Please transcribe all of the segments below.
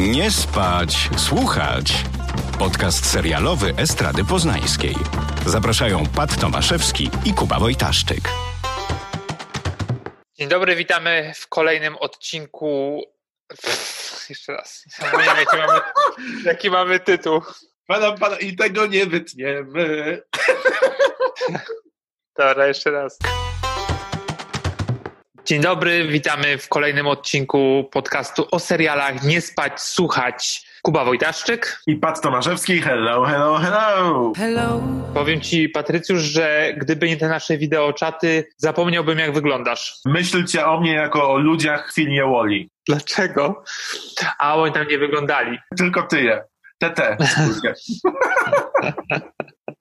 Nie spać, słuchać. Podcast serialowy Estrady Poznańskiej. Zapraszają Pat Tomaszewski i Kuba Wojtaszczyk. Dzień dobry, witamy w kolejnym odcinku. Pff, jeszcze raz. Zapomniałem, jaki mamy, jaki mamy tytuł. Pana, pana, i tego nie wytniemy. Dobra, jeszcze raz. Dzień dobry, witamy w kolejnym odcinku podcastu o serialach Nie spać, słuchać. Kuba Wojtaszczyk. I Pat Tomaszewski, hello, hello, hello. Hello. Powiem ci, Patrycjusz, że gdyby nie te nasze wideoczaty, zapomniałbym jak wyglądasz. Myślcie o mnie jako o ludziach w filmie Wally. Dlaczego? A oni tam nie wyglądali. Tylko ty je. TT.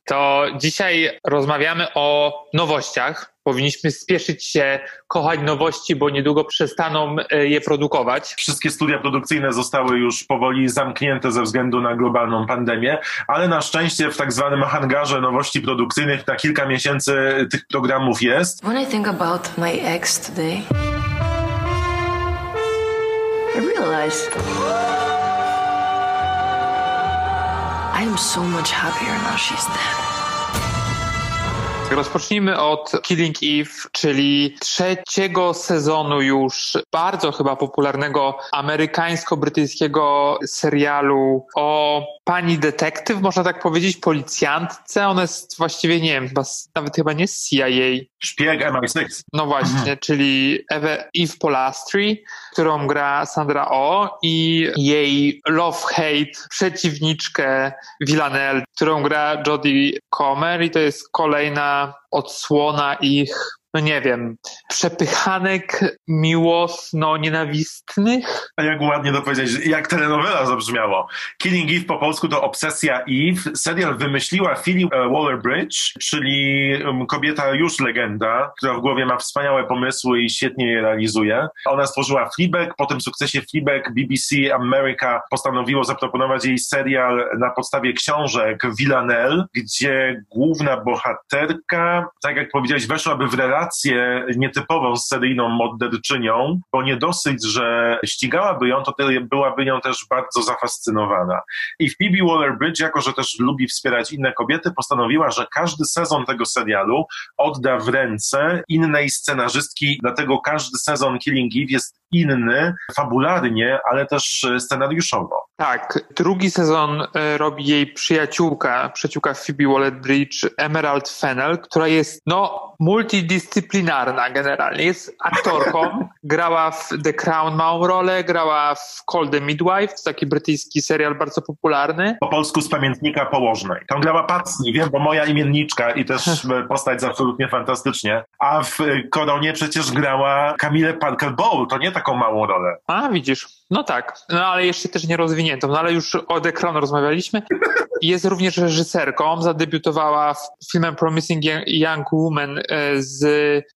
To dzisiaj rozmawiamy o nowościach. Powinniśmy spieszyć się kochać nowości, bo niedługo przestaną e, je produkować. Wszystkie studia produkcyjne zostały już powoli zamknięte ze względu na globalną pandemię, ale na szczęście w tak zwanym hangarze nowości produkcyjnych na kilka miesięcy tych programów jest. When I think about my ex today, I realize I am so much happier now she's dead. Rozpocznijmy od Killing Eve, czyli trzeciego sezonu już bardzo chyba popularnego amerykańsko-brytyjskiego serialu o pani detektyw, można tak powiedzieć, policjantce. Ona jest właściwie, nie wiem, chyba, nawet chyba nie z CIA. Szpieg MI6. No właśnie, Mhm. czyli Eve, Eve Polastri, którą gra Sandra O i jej love-hate przeciwniczkę Villanelle, którą gra Jodie Comer i to jest kolejna odsłona ich, no nie wiem, przepychanek miłosno-nienawistnych. A jak ładnie to powiedzieć, jak telenowela zabrzmiało. Killing Eve po polsku to Obsesja Eve. Serial wymyśliła Philip e, Waller-Bridge, czyli um, kobieta już legenda, która w głowie ma wspaniałe pomysły i świetnie je realizuje. Ona stworzyła Fleabag, po tym sukcesie Fleabag BBC America postanowiło zaproponować jej serial na podstawie książek Villanelle, gdzie główna bohaterka, tak jak powiedziałeś, weszłaby w relację nietypową z seryjną morderczynią, bo nie dosyć, że ścigałaby ją, to byłaby nią też bardzo zafascynowana. I Phoebe Waller-Bridge, jako że też lubi wspierać inne kobiety, postanowiła, że każdy sezon tego serialu odda w ręce innej scenarzystki, dlatego każdy sezon Killing Eve jest inny fabularnie, ale też scenariuszowo. Tak, drugi sezon e, robi jej przyjaciółka, przyjaciółka Phoebe Waller-Bridge, Emerald Fennell, która jest, no, multidyscyplinarna generalnie. Jest aktorką, grała w The Crown małą rolę, grała w Call the Midwife, to taki brytyjski serial bardzo popularny. Po polsku z pamiętnika położnej. Tam grała Pacni, wiem, bo moja imienniczka i też e, postać absolutnie fantastycznie. A w e, Koronie przecież grała Camille Parker Bowl, to nie taką małą rolę. A, widzisz. No tak, no ale jeszcze też nie rozwiniętą, no ale już o Crown rozmawialiśmy. Jest również reżyserką, zadebiutowała filmem Promising Young Woman e, z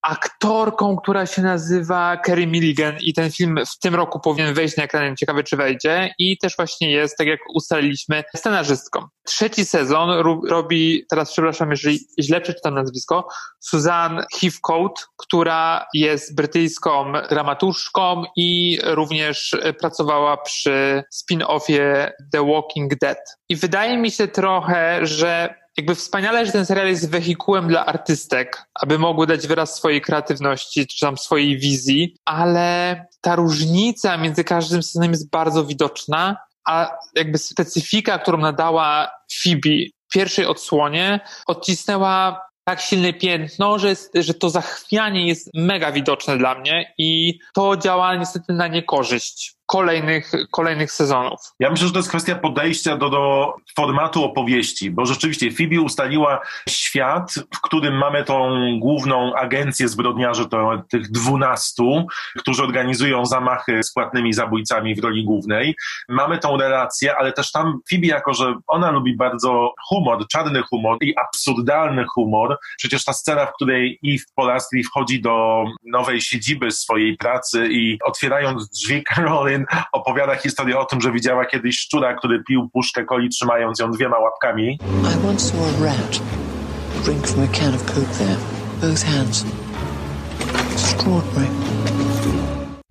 aktorką, która się nazywa Kerry Milligan i ten film w tym roku powinien wejść na ekran, ciekawe czy wejdzie. I też właśnie jest, tak jak ustaliliśmy, scenarzystką. Trzeci sezon robi, teraz przepraszam, jeżeli źle przeczytam nazwisko, Suzanne Heathcote, która jest brytyjską dramaturzką i również e, pracowała przy spin-offie The Walking Dead. I wydaje mi się trochę, że jakby wspaniale, że ten serial jest wehikułem dla artystek, aby mogły dać wyraz swojej kreatywności, czy tam swojej wizji, ale ta różnica między każdym sezonem jest bardzo widoczna, a jakby specyfika, którą nadała Phoebe w pierwszej odsłonie, odcisnęła tak silne piętno, że, że to zachwianie jest mega widoczne dla mnie i to działa niestety na niekorzyść kolejnych, kolejnych sezonów. Ja myślę, że to jest kwestia podejścia do, do formatu opowieści, bo rzeczywiście Phoebe ustaliła świat, w którym mamy tą główną agencję zbrodniarzy, to tych dwunastu, którzy organizują zamachy z płatnymi zabójcami w roli głównej. Mamy tą relację, ale też tam Phoebe, jako że ona lubi bardzo humor, czarny humor i absurdalny humor, przecież ta scena, w której Eve Polastri wchodzi do nowej siedziby swojej pracy i otwierając drzwi Opowiada historię o tym, że widziała kiedyś szczura, który pił puszkę coli trzymając ją dwiema łapkami. I once saw a rat drink from a can of Coke there, both hands. Extraordinary.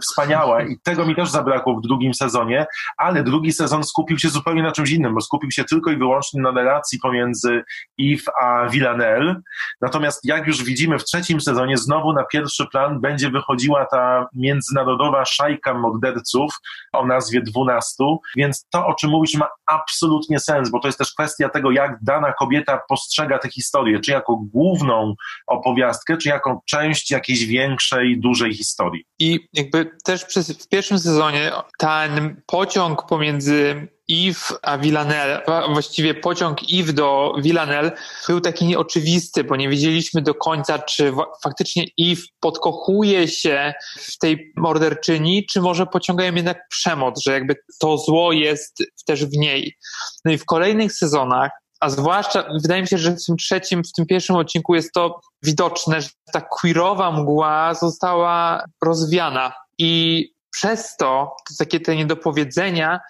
Wspaniała i tego mi też zabrakło w drugim sezonie, ale drugi sezon skupił się zupełnie na czymś innym, bo skupił się tylko i wyłącznie na relacji pomiędzy Eve a Villanelle. Natomiast jak już widzimy w trzecim sezonie, znowu na pierwszy plan będzie wychodziła ta międzynarodowa szajka morderców o nazwie dwunastu, więc to, o czym mówisz, ma absolutnie sens, bo to jest też kwestia tego, jak dana kobieta postrzega tę historię, czy jako główną opowiastkę, czy jako część jakiejś większej, dużej historii. I jakby też przez, w pierwszym sezonie ten pociąg pomiędzy Eve a Villanelle, właściwie pociąg Eve do Villanelle był taki nieoczywisty, bo nie wiedzieliśmy do końca, czy faktycznie Eve podkochuje się w tej morderczyni, czy może pociąga ją jednak przemoc, że jakby to zło jest też w niej. No i w kolejnych sezonach a zwłaszcza wydaje mi się, że w tym trzecim, w tym pierwszym odcinku jest to widoczne, że ta queerowa mgła została rozwiana i przez to, to takie te niedopowiedzenia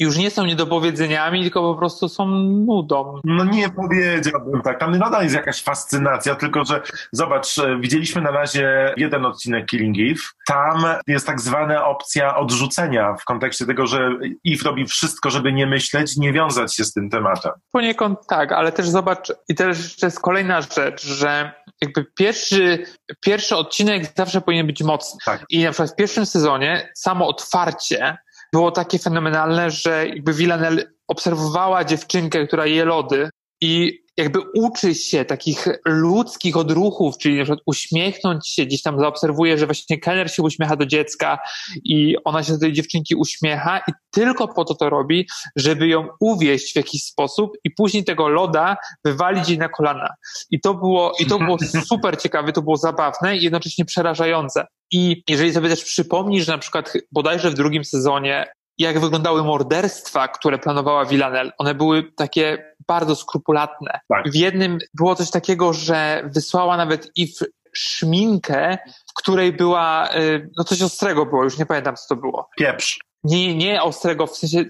już nie są niedopowiedzeniami, tylko po prostu są nudą. No nie powiedziałbym tak. Tam nadal jest jakaś fascynacja, tylko że zobacz, e, widzieliśmy na razie jeden odcinek Killing Eve. Tam jest tak zwana opcja odrzucenia w kontekście tego, że Eve robi wszystko, żeby nie myśleć, nie wiązać się z tym tematem. Poniekąd tak, ale też zobacz, i też jeszcze jest kolejna rzecz, że jakby pierwszy, pierwszy odcinek zawsze powinien być mocny. Tak. I na przykład w pierwszym sezonie samo otwarcie było takie fenomenalne, że jakby Villanelle obserwowała dziewczynkę, która je lody i jakby uczy się takich ludzkich odruchów, czyli na przykład uśmiechnąć się, gdzieś tam zaobserwuje, że właśnie kelner się uśmiecha do dziecka i ona się do tej dziewczynki uśmiecha i tylko po to to robi, żeby ją uwieść w jakiś sposób i później tego loda wywalić jej na kolana. I to było, i to było super ciekawe, to było zabawne i jednocześnie przerażające. I jeżeli sobie też przypomnisz, że na przykład bodajże w drugim sezonie jak wyglądały morderstwa, które planowała Villanelle. One były takie bardzo skrupulatne. Tak. W jednym było coś takiego, że wysłała nawet i szminkę, w której była, y, no coś ostrego było, już nie pamiętam co to było. Pieprz. Nie, nie ostrego, w sensie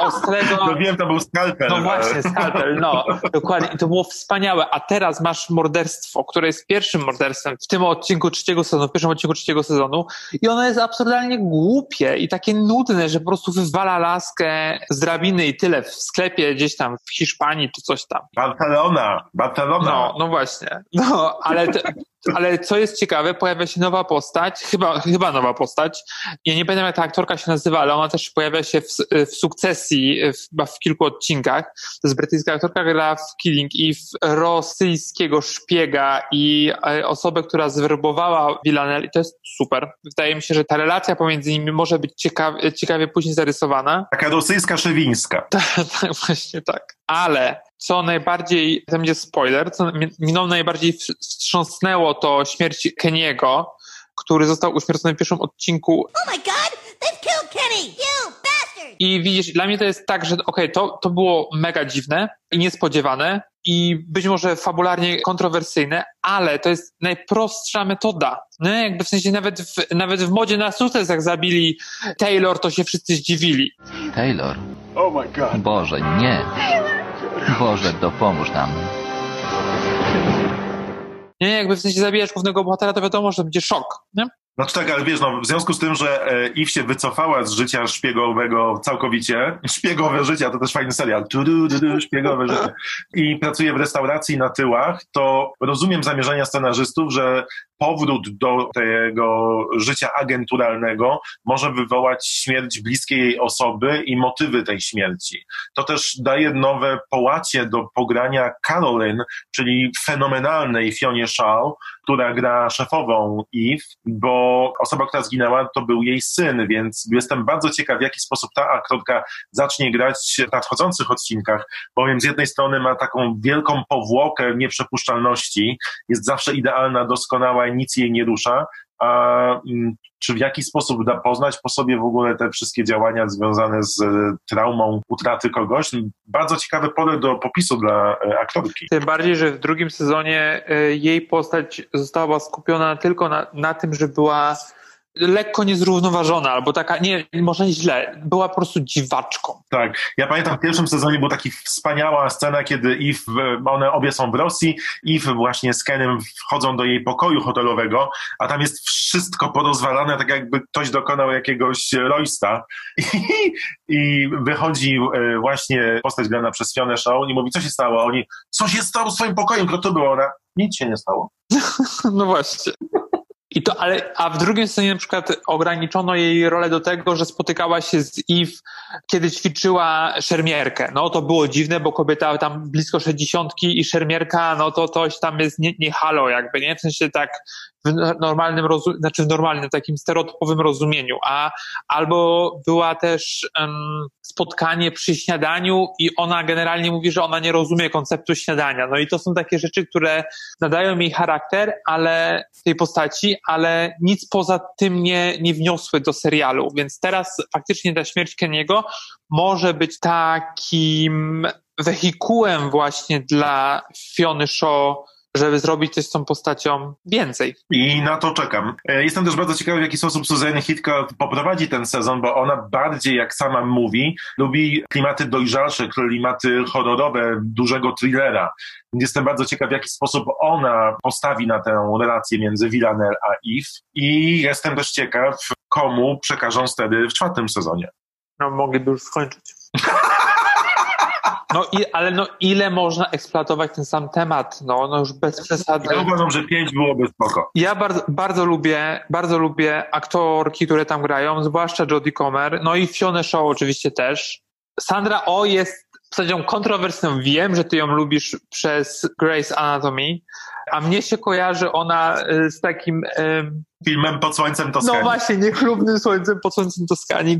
ostrego. No wiem, to był skalpel. No właśnie, skalpel, no. Dokładnie. I to było wspaniałe. A teraz masz morderstwo, które jest pierwszym morderstwem w tym odcinku trzeciego sezonu, w pierwszym odcinku trzeciego sezonu. I ono jest absurdalnie głupie i takie nudne, że po prostu wywala laskę z drabiny i tyle w sklepie gdzieś tam w Hiszpanii czy coś tam. Barcelona, Barcelona. No, no właśnie. No, ale, te, ale co jest ciekawe, pojawia się nowa postać, chyba, chyba nowa postać. Ja nie pamiętam jak ta aktorka się nazywa, ale ona też pojawia się w, w sukcesji w, w kilku odcinkach. To jest brytyjska aktorka, gra w Killing Eve rosyjskiego szpiega i e, osobę, która zwerbowała Villanelle i to jest super. Wydaje mi się, że ta relacja pomiędzy nimi może być ciekawie, ciekawie później zarysowana. Taka rosyjska szewińska. tak, tak, właśnie tak. Ale co najbardziej, to będzie spoiler, co mną najbardziej wstrząsnęło to śmierć Keniego, który został uśmiercony w pierwszym odcinku. Oh my god, they've killed Kenny! You! I widzisz, dla mnie to jest tak, że okej, okay, to, to było mega dziwne i niespodziewane i być może fabularnie kontrowersyjne, ale to jest najprostsza metoda. No, jakby w sensie nawet w, nawet w modzie na sukces, jak zabili Taylor, to się wszyscy zdziwili. Taylor? Oh my god. Boże, nie. Boże, dopomóż nam. Nie, jakby w sensie zabijasz głównego bohatera, to wiadomo, że to będzie szok, nie? Znaczy tak, ale wiesz, no, w związku z tym, że Eve się wycofała z życia szpiegowego całkowicie, szpiegowe życie, to też fajny serial, tu, du, du, du, szpiegowe życie, i pracuje w restauracji na tyłach, to rozumiem zamierzenia scenarzystów, że powrót do tego życia agenturalnego może wywołać śmierć bliskiej jej osoby i motywy tej śmierci. To też daje nowe połacie do pogrania Carolyn, czyli fenomenalnej Fionie Shaw, która gra szefową Eve, bo osoba, która zginęła, to był jej syn, więc jestem bardzo ciekaw, w jaki sposób ta aktorka zacznie grać w nadchodzących odcinkach, bowiem z jednej strony ma taką wielką powłokę nieprzepuszczalności, jest zawsze idealna, doskonała nic jej nie rusza, a mm, czy w jaki sposób da poznać po sobie w ogóle te wszystkie działania związane z e, traumą utraty kogoś? Bardzo ciekawe pole do popisu dla e, aktorki. Tym bardziej, że w drugim sezonie e, jej postać została skupiona tylko na, na tym, że była lekko niezrównoważona, albo taka, nie, może źle, była po prostu dziwaczką. Tak, ja pamiętam w pierwszym sezonie była taka wspaniała scena, kiedy Eve, one obie są w Rosji, Eve właśnie z Kenem wchodzą do jej pokoju hotelowego, a tam jest wszystko porozwalane, tak jakby ktoś dokonał jakiegoś roista i, i wychodzi e, właśnie postać grana przez Fionę Shaw i mówi, co się stało? Oni, co się stało z twoim pokojem? Kto to było? Ona, nic się nie stało. no właśnie. I to, ale, a w drugim scenie na przykład ograniczono jej rolę do tego, że spotykała się z Eve, kiedy ćwiczyła szermierkę. No to było dziwne, bo kobieta tam blisko 60 i szermierka, no to coś tam jest nie, nie halo jakby, nie? W sensie tak w normalnym, znaczy w normalnym, takim stereotypowym rozumieniu, a albo była też um, spotkanie przy śniadaniu i ona generalnie mówi, że ona nie rozumie konceptu śniadania. No i to są takie rzeczy, które nadają jej charakter, ale tej postaci, ale nic poza tym nie, nie wniosły do serialu, więc teraz faktycznie ta śmierć Keniego może być takim wehikułem właśnie dla Fiony Shaw żeby zrobić coś z tą postacią więcej. I na to czekam. E, jestem też bardzo ciekawy, w jaki sposób Suzanne Hitchcock poprowadzi ten sezon, bo ona bardziej, jak sama mówi, lubi klimaty dojrzalsze, klimaty horrorowe, dużego thrillera. Jestem bardzo ciekaw, w jaki sposób ona postawi na tę relację między Villanelle a Eve i jestem też ciekaw, komu przekażą wtedy w czwartym sezonie. No, mogliby już skończyć. No i, ale no ile można eksploatować ten sam temat? No, no już bez przesady. Ja uważam, że pięć byłoby spoko. Ja bardzo, bardzo lubię, bardzo lubię aktorki, które tam grają, zwłaszcza Jodie Comer, no i Fiona Shaw oczywiście też. Sandra O jest postacią kontrowersyjną. Wiem, że ty ją lubisz przez Grey's Anatomy, a mnie się kojarzy ona y, z takim... Um, Filmem Pod Słońcem Toskanii. No właśnie, niechlubnym Słońcem Pod Słońcem Toskanii.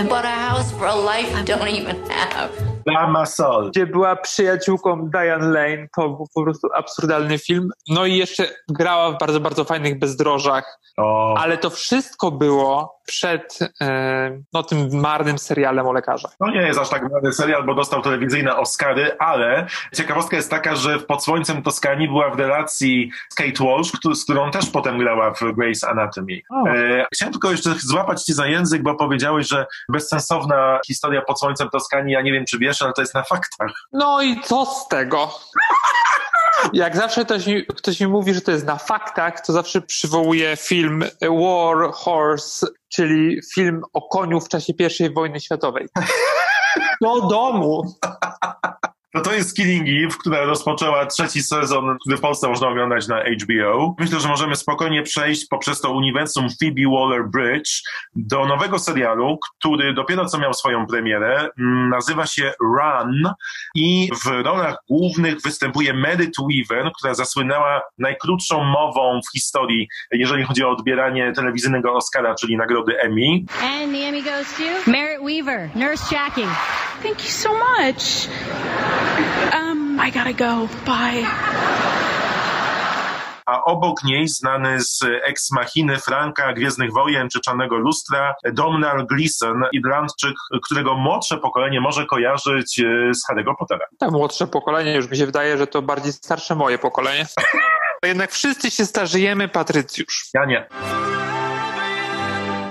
I bought a house for a life I don't even have. Dama Sol. Gdzie była przyjaciółką Diane Lane. To był po prostu absurdalny film. No i jeszcze grała w bardzo, bardzo fajnych bezdrożach. O. Ale to wszystko było przed e, no, tym marnym serialem o lekarzach. No nie jest aż tak marny serial, bo dostał telewizyjne Oscary, ale ciekawostka jest taka, że w Pod Słońcem Toskanii była w relacji z Kate Walsh, z którą też potem grała w Grey's Anatomy. E, chciałem tylko jeszcze złapać ci za język, bo powiedziałeś, że bezsensowna historia Pod Słońcem Toskanii, ja nie wiem czy wiesz, ale to jest na faktach. No i co z tego? Jak zawsze ktoś mi, ktoś mi mówi, że to jest na faktach, to zawsze przywołuje film War Horse, czyli film o koniu w czasie I wojny światowej. Do domu. No to jest Killing Eve, która rozpoczęła trzeci sezon, który w Polsce można oglądać na HBO. Myślę, że możemy spokojnie przejść poprzez to uniwersum Phoebe Waller-Bridge do nowego serialu, który dopiero co miał swoją premierę. Mm, nazywa się Run i w rolach głównych występuje Meredith Weaver, która zasłynęła najkrótszą mową w historii, jeżeli chodzi o odbieranie telewizyjnego Oscara, czyli nagrody Emmy. And the Emmy goes to Merritt Weaver, Nurse Jackie. Thank you so much. Um, I gotta go. Bye. a obok niej znany z Ex Machiny Franka, Gwiezdnych Wojen czy Czarnego Lustra, Domhnall Gleeson, Irlandczyk, którego młodsze pokolenie może kojarzyć e, z Harry'ego Pottera. Tak, młodsze pokolenie, już mi się wydaje, że to bardziej starsze moje pokolenie. Jednak wszyscy się starzejemy, Patrycjusz. Ja nie.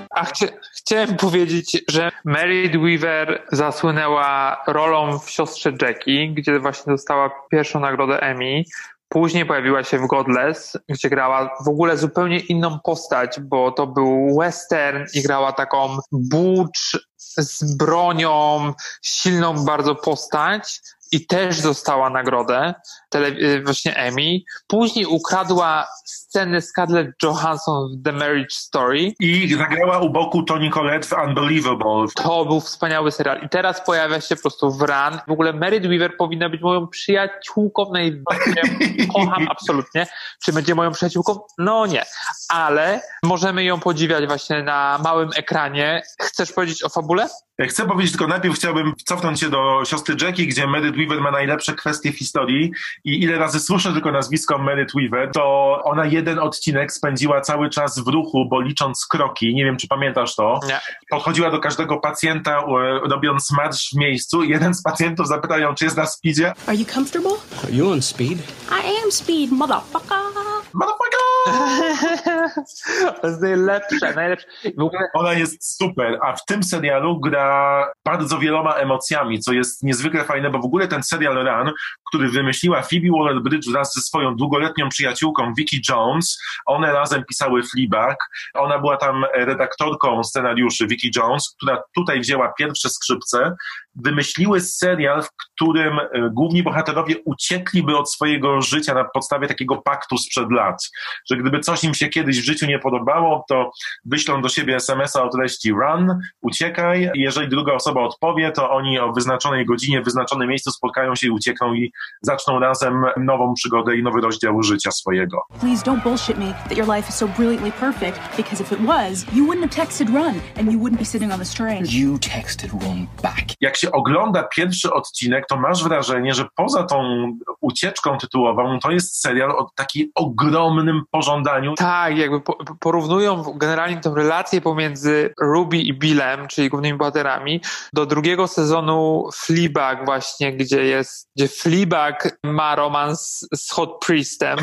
A chcia, chciałem powiedzieć, że Mary Weaver zasłynęła rolą w siostrze Jackie, gdzie właśnie dostała pierwszą nagrodę Emmy. Później pojawiła się w Godless, gdzie grała w ogóle zupełnie inną postać, bo to był western i grała taką butch z bronią, silną bardzo postać i też dostała nagrodę, tele, właśnie Emmy. Później ukradła scenę Scarlett Johansson w The Marriage Story. I zagrała u boku Toni Collette w Unbelievable. To był wspaniały serial. I teraz pojawia się po prostu w Run. W ogóle Merit Weaver powinna być moją przyjaciółką najbardziej. Kocham absolutnie. Czy będzie moją przyjaciółką? No nie. Ale możemy ją podziwiać właśnie na małym ekranie. Chcesz powiedzieć o fabule? Chcę powiedzieć tylko najpierw chciałbym cofnąć się do siostry Jackie, gdzie Meredith Weaver ma najlepsze kwestie w historii i ile razy słyszę tylko nazwisko Meredith Weaver, to ona jeden odcinek spędziła cały czas w ruchu, bo licząc kroki, nie wiem czy pamiętasz to, nie. podchodziła do każdego pacjenta robiąc marsz w miejscu i jeden z pacjentów zapytał ją, czy jest na speedzie. Are you comfortable? Are you on speed? I am speed, motherfucker. Motherfucker! To jest najlepsze, najlepsze. W ogóle... Ona jest super, a w tym serialu gra bardzo wieloma emocjami, co jest niezwykle fajne, bo w ogóle ten serial Run, który wymyśliła Phoebe Waller-Bridge wraz ze swoją długoletnią przyjaciółką Vicky Jones, one razem pisały Fleabag, ona była tam redaktorką scenariuszy Vicky Jones, która tutaj wzięła pierwsze skrzypce, wymyśliły serial, w którym e, główni bohaterowie uciekliby od swojego życia na podstawie takiego paktu sprzed lat, że gdyby coś im się kiedyś w życiu nie podobało, to wyślą do siebie SMS-a o treści run, uciekaj i jeżeli druga osoba odpowie, to oni o wyznaczonej godzinie, w wyznaczonym miejscu spotkają się i uciekną i zaczną razem nową przygodę i nowy rozdział życia swojego. Please don't bullshit me that your life is so brilliantly perfect because if it was, you wouldn't have texted run and you wouldn't be sitting on this train. You texted run back. Jak się ogląda pierwszy odcinek, to masz wrażenie, że poza tą ucieczką tytułową, to jest serial o takim ogromnym pożądaniu. Tak, jakby po, porównują generalnie tę relację pomiędzy Ruby i Billem, czyli głównymi bohaterami, do drugiego sezonu Fleabag właśnie, gdzie jest, gdzie Fleabag ma romans z Hot Priestem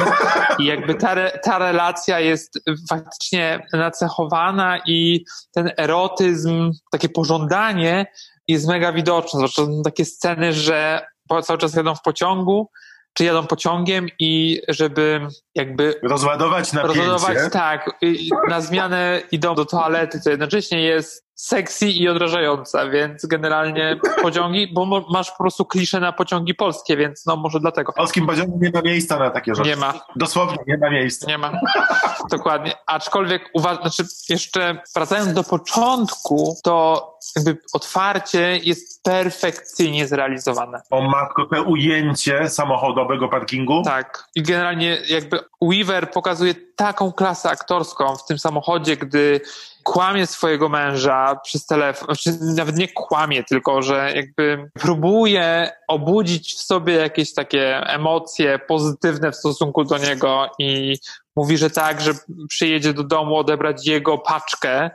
i jakby ta, re, ta relacja jest faktycznie nacechowana i ten erotyzm, takie pożądanie jest mega widoczne. Zwłaszcza takie sceny, że cały czas jadą w pociągu, czy jadą pociągiem i żeby jakby rozładować napięcie. Rozładować, tak. Na zmianę idą do toalety, co jednocześnie jest sexy i odrażająca, więc generalnie pociągi, bo masz po prostu klisze na pociągi polskie, więc no może dlatego. W polskim pociągu nie ma miejsca na takie rzeczy. Nie ma. Dosłownie nie ma miejsca. Nie ma. Dokładnie. Aczkolwiek uważam, znaczy jeszcze wracając do początku, to jakby otwarcie jest perfekcyjnie zrealizowane. O matko, to ujęcie samochodowego parkingu? Tak. I generalnie jakby Weaver pokazuje taką klasę aktorską w tym samochodzie, gdy kłamie swojego męża przez telefon, znaczy nawet nie kłamie, tylko że jakby próbuje obudzić w sobie jakieś takie emocje pozytywne w stosunku do niego i mówi, że tak, że przyjedzie do domu odebrać jego paczkę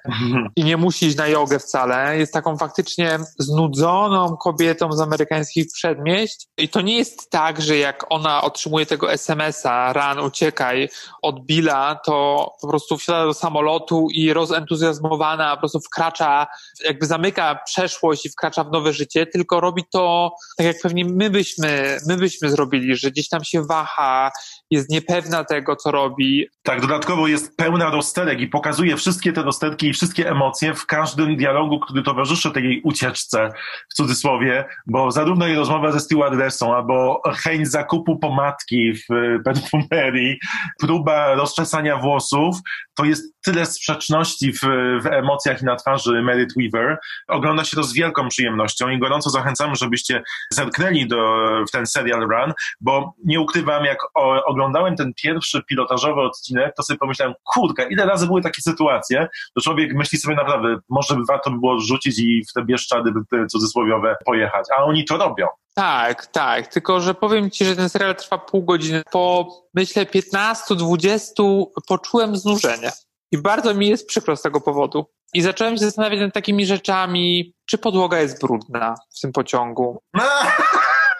i nie musi iść na jogę wcale. Jest taką faktycznie znudzoną kobietą z amerykańskich przedmieść. I to nie jest tak, że jak ona otrzymuje tego SMS-a, ran, uciekaj od Billa, to po prostu wsiada do samolotu i rozentuzjazmowana po prostu wkracza, jakby zamyka przeszłość i wkracza w nowe życie, tylko robi to tak jak pewnie my byśmy, my byśmy zrobili, że gdzieś tam się waha, jest niepewna tego, co robi. Tak, dodatkowo jest pełna rozterek i pokazuje wszystkie te rozterki i wszystkie emocje w każdym dialogu, który towarzyszy tej ucieczce, w cudzysłowie, bo zarówno jej rozmowa ze stewardessą, albo chęć zakupu pomadki w perfumerii, próba rozczesania włosów, to jest tyle sprzeczności w, w emocjach i na twarzy Merit Weaver. Ogląda się to z wielką przyjemnością i gorąco zachęcamy, żebyście zerknęli do, w ten serial Run, bo nie ukrywam, jak o, oglądałem ten pierwszy pilotażowy odcinek, to sobie pomyślałem, kurka, ile razy były takie sytuacje, to człowiek myśli sobie naprawdę, może by warto by było rzucić i w te bieszczady te cudzysłowiowe pojechać, a oni to robią. Tak, tak, tylko że powiem Ci, że ten serial trwa pół godziny. Po myślę 15-20 poczułem znużenie. I bardzo mi jest przykro z tego powodu. I zacząłem się zastanawiać nad takimi rzeczami, czy podłoga jest brudna w tym pociągu.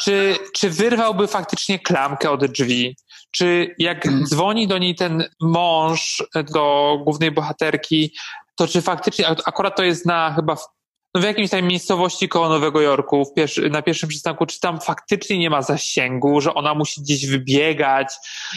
czy, czy wyrwałby faktycznie klamkę od drzwi? Czy jak mhm. dzwoni do niej ten mąż, do głównej bohaterki, to czy faktycznie, akurat to jest na chyba no w jakimś tam miejscowości koło Nowego Jorku, pierwszy, na pierwszym przystanku, czy tam faktycznie nie ma zasięgu, że ona musi gdzieś wybiegać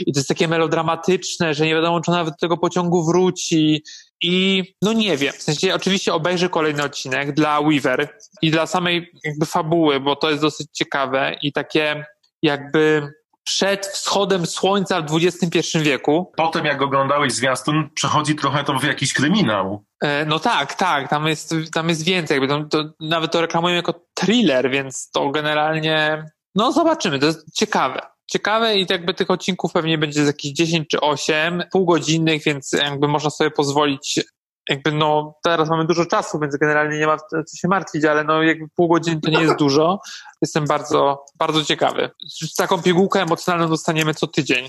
i to jest takie melodramatyczne, że nie wiadomo, czy nawet do tego pociągu wróci i no nie wiem, w sensie oczywiście obejrzę kolejny odcinek dla Weaver i dla samej jakby fabuły, bo to jest dosyć ciekawe i takie jakby przed wschodem słońca w XXI wieku. Potem jak oglądałeś zwiastun, przechodzi trochę to w jakiś kryminał. E, no tak, tak, tam jest, tam jest więcej. Jakby to, to, nawet to reklamują jako thriller, więc to generalnie, no zobaczymy, to jest ciekawe. Ciekawe i jakby tych odcinków pewnie będzie z jakieś 10 czy 8, półgodzinnych, więc jakby można sobie pozwolić jakby no teraz mamy dużo czasu, więc generalnie nie ma co się martwić, ale no jakby pół godziny to nie jest dużo. Jestem bardzo, bardzo ciekawy. Taką pigułkę emocjonalną dostaniemy co tydzień.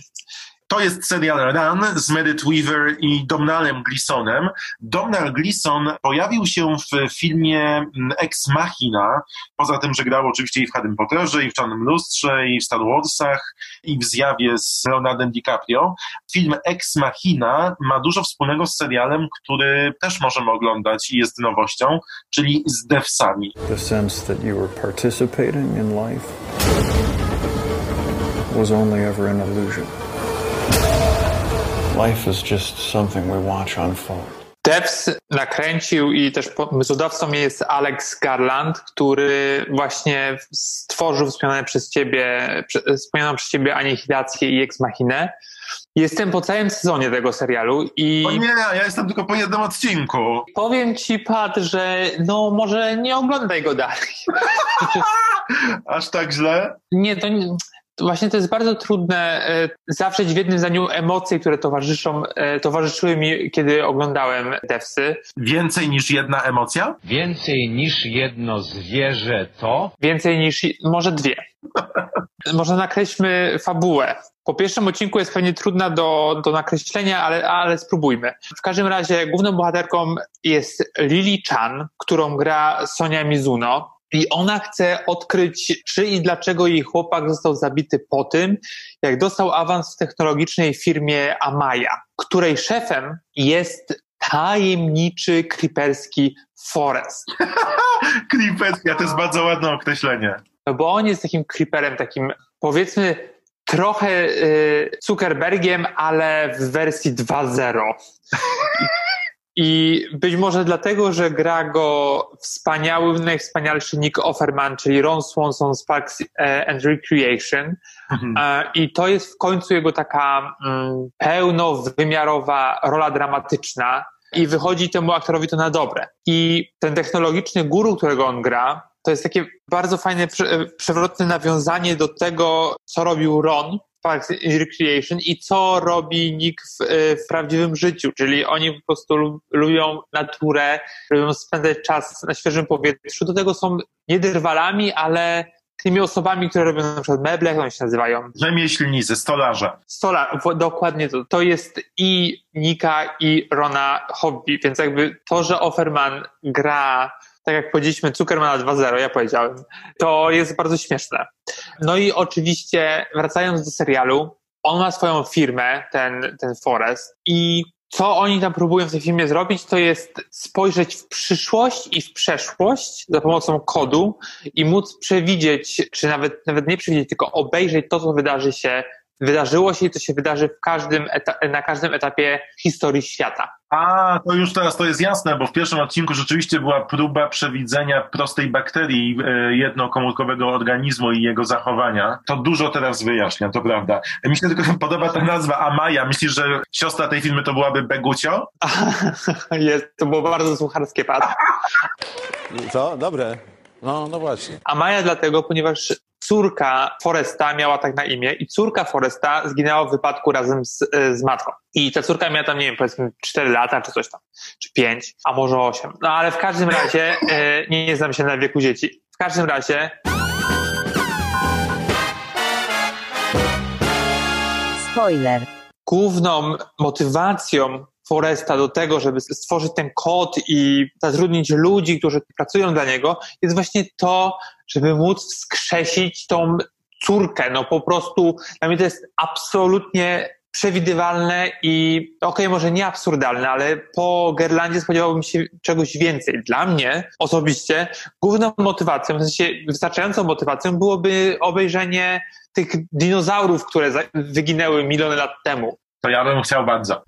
To jest serial Run z Meredith Weaver i Domnalem Gleesonem. Domnal Gleeson pojawił się w filmie mm, Ex Machina, poza tym, że grał oczywiście i w Harry Potterze, i w Czarnym Lustrze, i w Star Warsach, i w Zjawie z Leonardem DiCaprio. Film Ex Machina ma dużo wspólnego z serialem, który też możemy oglądać i jest nowością, czyli z Devsami. The sense that you were participating in life was only ever an illusion. Life is just something we watch unfold. Devs nakręcił i też pomysłodawcą jest Alex Garland, który właśnie stworzył wspomniane przez ciebie, wspomnianą przez ciebie Anihilację i Ex Machinę. Jestem po całym sezonie tego serialu i... O nie, ja jestem tylko po jednym odcinku. Powiem ci, Pat, że no może nie oglądaj go dalej. Aż tak źle? Nie, to nie właśnie to jest bardzo trudne e, zawrzeć w jednym zdaniu emocje, które towarzyszą, e, towarzyszyły mi, kiedy oglądałem Devsy. Więcej niż jedna emocja? Więcej niż jedno zwierzę to? Więcej niż, może dwie. może nakreślmy fabułę. Po pierwszym odcinku jest pewnie trudna do, do nakreślenia, ale, ale spróbujmy. W każdym razie główną bohaterką jest Lily Chan, którą gra Sonia Mizuno. I ona chce odkryć, czy i dlaczego jej chłopak został zabity po tym, jak dostał awans w technologicznej firmie Amaya, której szefem jest tajemniczy creeperski Forest. creeperski, to jest bardzo ładne określenie. No bo on jest takim creeperem, takim powiedzmy trochę y, Zuckerbergiem, ale w wersji 2.0. I być może dlatego, że gra go wspaniały, najwspanialszy Nick Offerman, czyli Ron Swanson z Parks and Recreation. Mhm. E, I to jest w końcu jego taka mm, pełnowymiarowa rola dramatyczna i wychodzi temu aktorowi to na dobre. I ten technologiczny guru, którego on gra, to jest takie bardzo fajne, przewrotne nawiązanie do tego, co robił Ron Parks and Recreation i co robi Nick w, e, w, prawdziwym życiu, czyli oni po prostu lubią naturę, lubią spędzać czas na świeżym powietrzu. Do tego są nie drwalami, ale tymi osobami, które robią na przykład meble, jak one się nazywają? Rzemieślnicy, stolarze. Stolar, dokładnie to. To jest i Nika, i Rona hobby, więc jakby to, że Offerman gra tak jak powiedzieliśmy, Zuckermana 2.0, ja powiedziałem, to jest bardzo śmieszne. No i oczywiście, wracając do serialu, on ma swoją firmę, ten, ten Forest, i co oni tam próbują w tej filmie zrobić, to jest spojrzeć w przyszłość i w przeszłość za pomocą kodu i móc przewidzieć, czy nawet, nawet nie przewidzieć, tylko obejrzeć to, co wydarzy się wydarzyło się i to się wydarzy w każdym na każdym etapie historii świata. A, to już teraz to jest jasne, bo w pierwszym odcinku rzeczywiście była próba przewidzenia prostej bakterii e, jednokomórkowego organizmu i jego zachowania. To dużo teraz wyjaśnia, to prawda. Mi się tylko podoba ta nazwa Amaya. Myślisz, że siostra tej filmy to byłaby Begucio? Jest, to było bardzo słucharskie, pat. Co? Dobre. No, no właśnie. Amaya dlatego, ponieważ córka Foresta miała tak na imię i córka Foresta zginęła w wypadku razem z, z matką. I ta córka miała tam, nie wiem, powiedzmy 4 lata czy coś tam, czy 5, a może 8. No ale w każdym razie, e, nie, nie znam się na wieku dzieci. W każdym razie... Spoiler. Główną motywacją Foresta do tego, żeby stworzyć ten kod i zatrudnić ludzi, którzy pracują dla niego, jest właśnie to, żeby móc wskrzesić tą córkę. No po prostu dla mnie to jest absolutnie przewidywalne i okej, okay, może nie absurdalne, ale po Gerlandzie spodziewałbym się czegoś więcej. Dla mnie osobiście główną motywacją, w sensie wystarczającą motywacją byłoby obejrzenie tych dinozaurów, które wyginęły miliony lat temu. To ja bym chciał bardzo.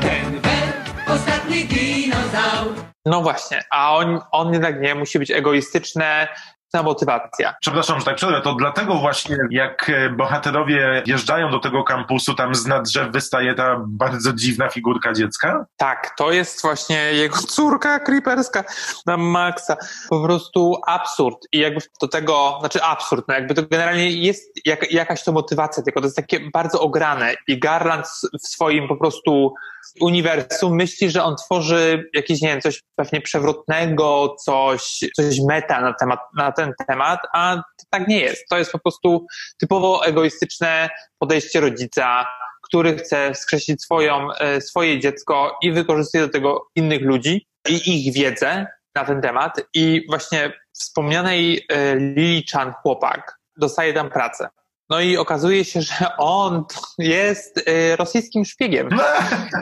Ostatni dinozaur. No właśnie, a on, on jednak nie, musi być egoistyczne, ta motywacja. Przepraszam, że tak przerwę, to dlatego właśnie jak e, bohaterowie wjeżdżają do tego kampusu, tam z nad drzew wystaje ta bardzo dziwna figurka dziecka? Tak, to jest właśnie jego córka creeperska na maksa. Po prostu absurd. I jakby do tego, znaczy absurd, no jakby to generalnie jest jak, jakaś to motywacja, tylko to jest takie bardzo ograne. I Garland w swoim po prostu uniwersum myśli, że on tworzy jakieś, nie wiem, coś pewnie przewrotnego, coś, coś meta na temat, na ten temat, a tak nie jest. To jest po prostu typowo egoistyczne podejście rodzica, który chce skreślić swoją, e, swoje dziecko i wykorzystuje do tego innych ludzi i ich wiedzę na ten temat. I właśnie wspomnianej e, Lili Chan chłopak dostaje tam pracę. No i okazuje się, że on jest y, rosyjskim szpiegiem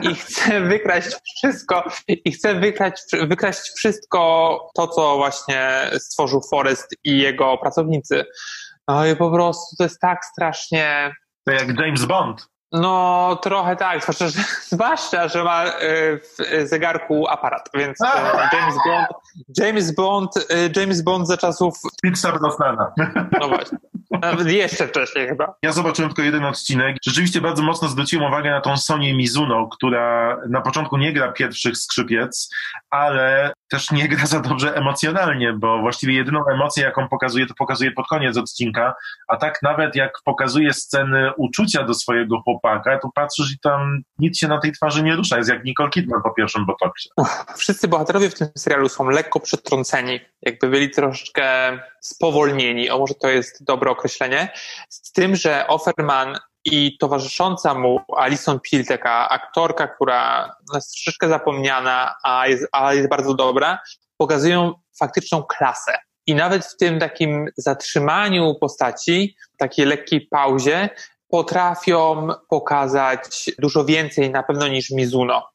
i chce wykraść wszystko, i chce wykraść, wykraść wszystko to, co właśnie stworzył Forrest i jego pracownicy. No i po prostu to jest tak strasznie... To jak James Bond. No, trochę tak, zwłaszcza, że, zwłaszcza, że ma y, w zegarku aparat, więc y, James Bond, James Bond, James Bond za czasów... Pierce'a Brosnana. No właśnie. Nawet jeszcze wcześniej chyba. Ja zobaczyłem tylko jeden odcinek. Rzeczywiście bardzo mocno zwróciłem uwagę na tą Sonię Mizuno, która na początku nie gra pierwszych skrzypiec, ale też nie gra za dobrze emocjonalnie, bo właściwie jedyną emocję, jaką pokazuje, to pokazuje pod koniec odcinka, a tak nawet jak pokazuje sceny uczucia do swojego chłopaka, to patrzysz i tam nic się na tej twarzy nie rusza. Jest jak Nicole Kidman po pierwszym botoksie. Wszyscy bohaterowie w tym serialu są lekko przetrąceni. Jakby byli troszeczkę spowolnieni, o może to jest dobre określenie, z tym, że Offerman i towarzysząca mu Alison Peel, taka aktorka, która jest troszeczkę zapomniana, a jest, a jest bardzo dobra, pokazują faktyczną klasę. I nawet w tym takim zatrzymaniu postaci, takiej lekkiej pauzie, potrafią pokazać dużo więcej na pewno niż Mizuno.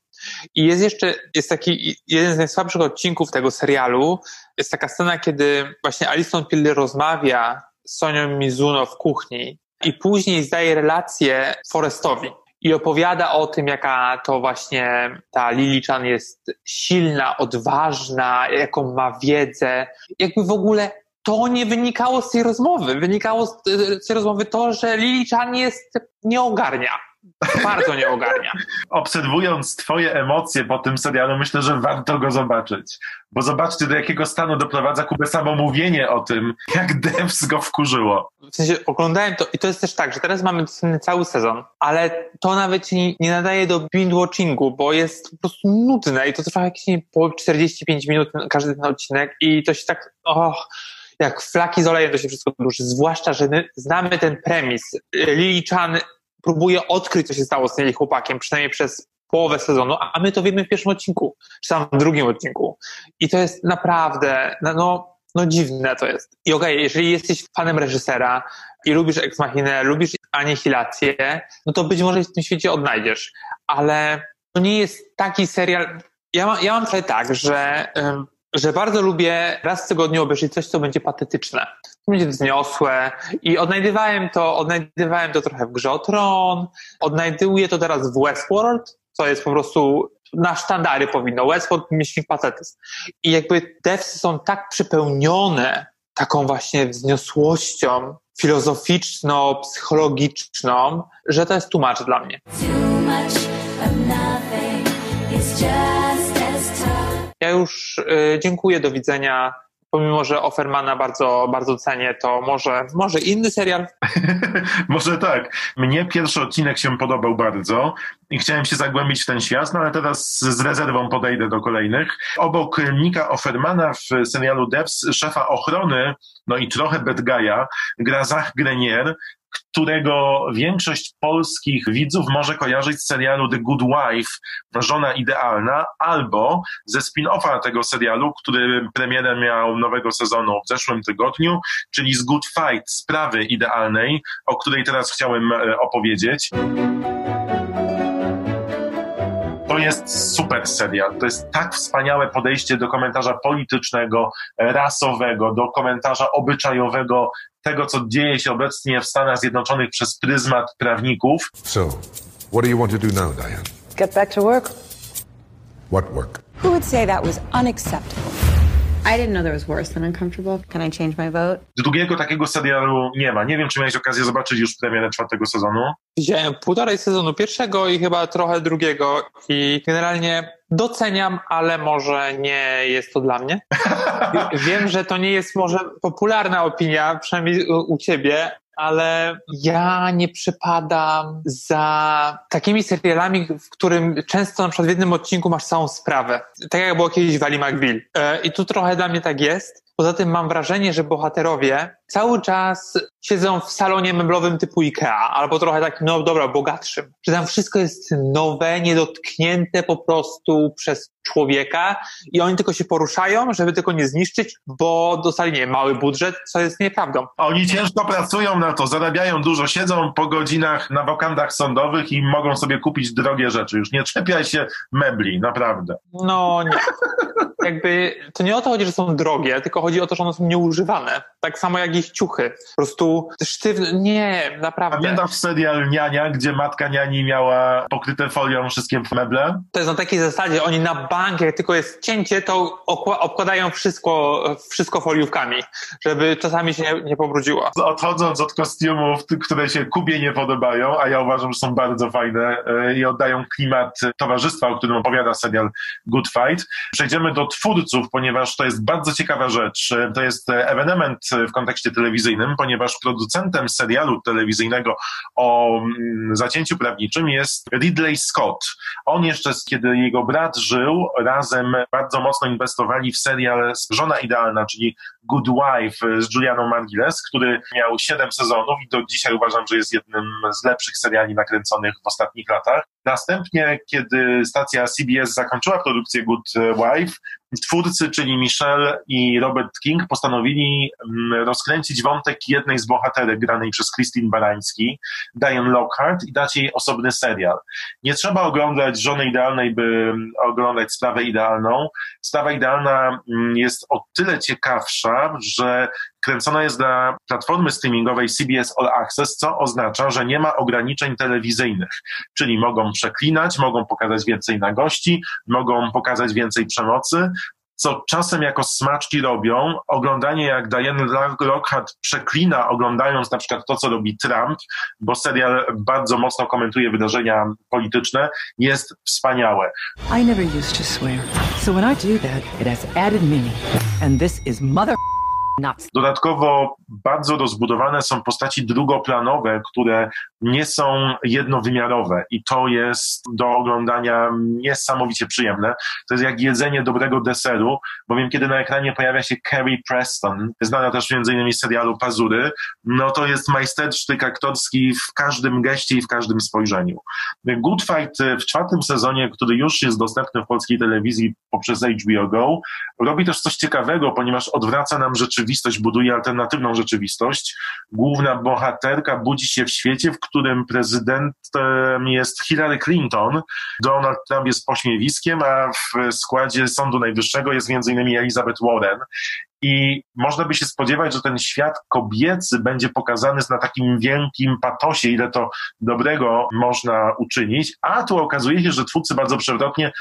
I jest jeszcze, jest taki jeden z najsłabszych odcinków tego serialu, jest taka scena, kiedy właśnie Alison Peel rozmawia z Sonią Mizuno w kuchni i później zdaje relację Forestowi i opowiada o tym, jaka to właśnie ta Lily Chan jest silna, odważna, jaką ma wiedzę. Jakby w ogóle to nie wynikało z tej rozmowy. Wynikało z tej rozmowy to, że Lily Chan jest, nie ogarnia bardzo nie ogarnia. Obserwując twoje emocje po tym serialu, myślę, że warto go zobaczyć. Bo zobaczcie, do jakiego stanu doprowadza Kubę samo mówienie o tym, jak Devs go wkurzyło. W sensie oglądałem to i to jest też tak, że teraz mamy cały sezon, ale to nawet nie, nie nadaje do binge-watchingu, bo jest po prostu nudne i to trwa jakieś nie, po 45 minut każdy ten odcinek i to się tak... Oh, jak flaki z olejem to się wszystko duży. Zwłaszcza, że my znamy ten premis. Lily Chan próbuje odkryć, co się stało z tym chłopakiem, przynajmniej przez połowę sezonu, a my to wiemy w pierwszym odcinku, czy tam w drugim odcinku. I to jest naprawdę, no, no dziwne to jest. I okej, okay, jeżeli jesteś fanem reżysera i lubisz Ex Machinę, lubisz Anihilację, no to być może w tym świecie odnajdziesz. Ale to nie jest taki serial... Ja, ma, ja mam trochę tak, że że bardzo lubię raz w tygodniu obejrzeć coś, co będzie patetyczne. Będzie wzniosłe i odnajdywałem to, odnajdywałem to trochę w Grze o Tron, odnajduję to teraz w Westworld, co jest po prostu na sztandary powinno. Westworld myślnik patetyzm. I jakby devsy są tak przypełnione taką właśnie wzniosłością filozoficzno-psychologiczną, że to jest tłumacz dla mnie. Ja już y, dziękuję, do widzenia. Pomimo, że Offermana bardzo, bardzo cenię, to może, może inny serial? może tak. Mnie pierwszy odcinek się podobał bardzo i chciałem się zagłębić w ten świat, no ale teraz z rezerwą podejdę do kolejnych. Obok Nika Offermana w serialu Devs, szefa ochrony, no i trochę bad guy'a, gra Zach Grenier, którego większość polskich widzów może kojarzyć z serialu The Good Wife, Żona Idealna, albo ze spin-offa tego serialu, który premierę miał nowego sezonu w zeszłym tygodniu, czyli z Good Fight, Sprawy Idealnej, o której teraz chciałem e, opowiedzieć. To jest super serial. To jest tak wspaniałe podejście do komentarza politycznego, rasowego, do komentarza obyczajowego tego, co dzieje się obecnie w Stanach Zjednoczonych przez pryzmat prawników. So, what do you want to do now, Diane? Get back to work. What work? Who would say that was unacceptable? I didn't know there was worse than uncomfortable. Can I change my vote? Drugiego takiego serialu nie ma. Nie wiem, czy miałeś okazję zobaczyć już premierę czwartego sezonu. Widziałem półtorej sezonu pierwszego i chyba trochę drugiego i generalnie doceniam, ale może nie jest to dla mnie. Wiem, że to nie jest może popularna opinia, przynajmniej u ciebie, ale ja nie przypadam za takimi serialami, w którym często na przykład w jednym odcinku masz całą sprawę. Tak jak było kiedyś w Ali McBeal. E, I tu trochę dla mnie tak jest. Poza tym mam wrażenie, że bohaterowie cały czas siedzą w salonie meblowym typu IKEA, albo trochę takim, no dobra, bogatszym. Że tam wszystko jest nowe, niedotknięte po prostu przez człowieka i oni tylko się poruszają, żeby tylko nie zniszczyć, bo dostali, nie mały budżet, co jest nieprawdą. Oni ciężko pracują na to, zarabiają dużo, siedzą po godzinach na wakandach sądowych i mogą sobie kupić drogie rzeczy. Już nie czepiaj się mebli, naprawdę. No nie. Jakby to nie o to chodzi, że są drogie, tylko chodzi o to, że one są nieużywane. Tak samo jak ich ciuchy. Po prostu sztywne. Nie, naprawdę. Pamiętasz serial Niania, gdzie matka niani miała pokryte folią wszystkie meble? To jest na takiej zasadzie, oni na bank, jak tylko jest cięcie, to obkładają wszystko, wszystko foliówkami, żeby czasami się nie, nie pobrudziło. Odchodząc od kostiumów, które się Kubie nie podobają, a ja uważam, że są bardzo fajne e, i oddają klimat towarzystwa, o którym opowiada serial Good Fight, przejdziemy do twórców, ponieważ to jest bardzo ciekawa rzecz. To jest ewenement w kontekście telewizyjnym, ponieważ producentem serialu telewizyjnego o mm, zacięciu prawniczym jest Ridley Scott. On jeszcze, kiedy jego brat żył, razem bardzo mocno inwestowali w serial Żona Idealna, czyli Good Wife z Julianą Margiles, który miał siedem sezonów i do dzisiaj uważam, że jest jednym z lepszych seriali nakręconych w ostatnich latach. Następnie, kiedy stacja CBS zakończyła produkcję Good Wife, twórcy, czyli Michelle i Robert King, postanowili mm, rozkręcić wątek jednej z bohaterek granej przez Christine Barański, Diane Lockhart, i dać jej osobny serial. Nie trzeba oglądać Żony Idealnej, by mm, oglądać Sprawę Idealną. Sprawa Idealna mm, jest o tyle ciekawsza, że kręcona jest dla platformy streamingowej CBS All Access, co oznacza, że nie ma ograniczeń telewizyjnych, czyli mogą przeklinać, mogą pokazać więcej nagości, mogą pokazać więcej przemocy, co czasem jako smaczki robią. Oglądanie jak Diane Lockhart przeklina, oglądając na przykład to, co robi Trump, bo serial bardzo mocno komentuje wydarzenia polityczne, jest wspaniałe. I never used to swear. So when I do that, it has added meaning. And this is mother Dodatkowo bardzo rozbudowane są postaci drugoplanowe, które nie są jednowymiarowe i to jest do oglądania niesamowicie przyjemne. To jest jak jedzenie dobrego deseru, bowiem kiedy na ekranie pojawia się Carrie Preston, znana też innymi z serialu Pazury, no to jest majstersztyk aktorski w każdym geście i w każdym spojrzeniu. Good Fight w czwartym sezonie, który już jest dostępny w polskiej telewizji poprzez HBO Go, robi też coś ciekawego, ponieważ odwraca nam rzeczywistość, buduje alternatywną rzeczywistość. Główna bohaterka budzi się w świecie, w którym prezydentem jest Hillary Clinton, Donald Trump jest pośmiewiskiem, a w składzie Sądu Najwyższego jest m.in. Elizabeth Warren. I można by się spodziewać, że ten świat kobiecy będzie pokazany na takim wielkim patosie, ile to dobrego można uczynić, a tu okazuje się, że twórcy bardzo przewrotnie